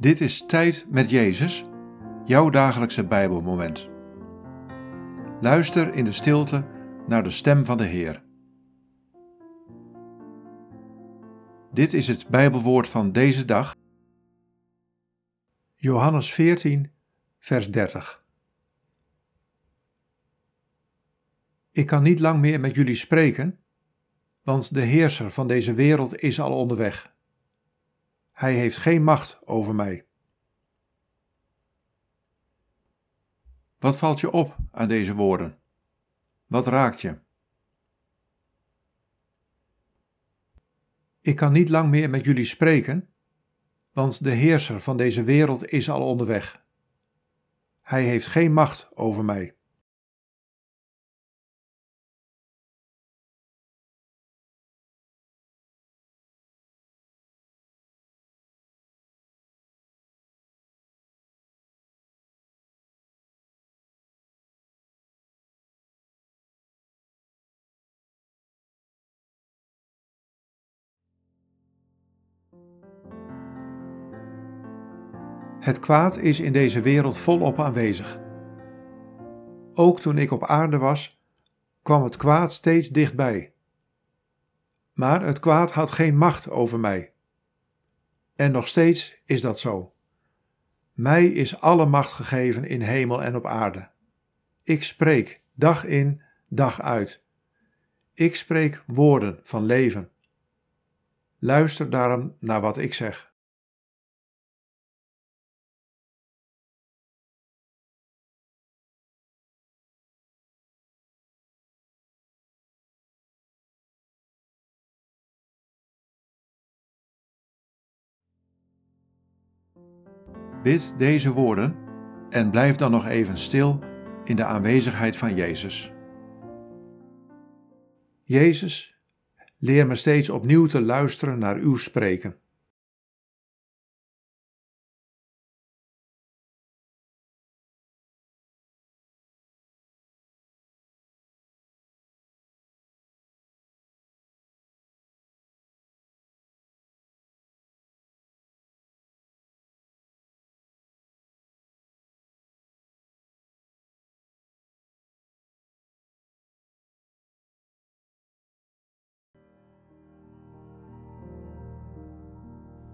Dit is Tijd met Jezus, jouw dagelijkse Bijbelmoment. Luister in de stilte naar de stem van de Heer. Dit is het Bijbelwoord van deze dag. Johannes 14, vers 30. Ik kan niet lang meer met jullie spreken, want de heerser van deze wereld is al onderweg. Hij heeft geen macht over mij. Wat valt je op aan deze woorden? Wat raakt je? Ik kan niet lang meer met jullie spreken, want de heerser van deze wereld is al onderweg. Hij heeft geen macht over mij. Het kwaad is in deze wereld volop aanwezig. Ook toen ik op aarde was, kwam het kwaad steeds dichtbij. Maar het kwaad had geen macht over mij. En nog steeds is dat zo. Mij is alle macht gegeven in hemel en op aarde. Ik spreek dag in, dag uit. Ik spreek woorden van leven. Luister daarom naar wat ik zeg. Bid deze woorden en blijf dan nog even stil in de aanwezigheid van Jezus. Jezus, leer me steeds opnieuw te luisteren naar uw spreken.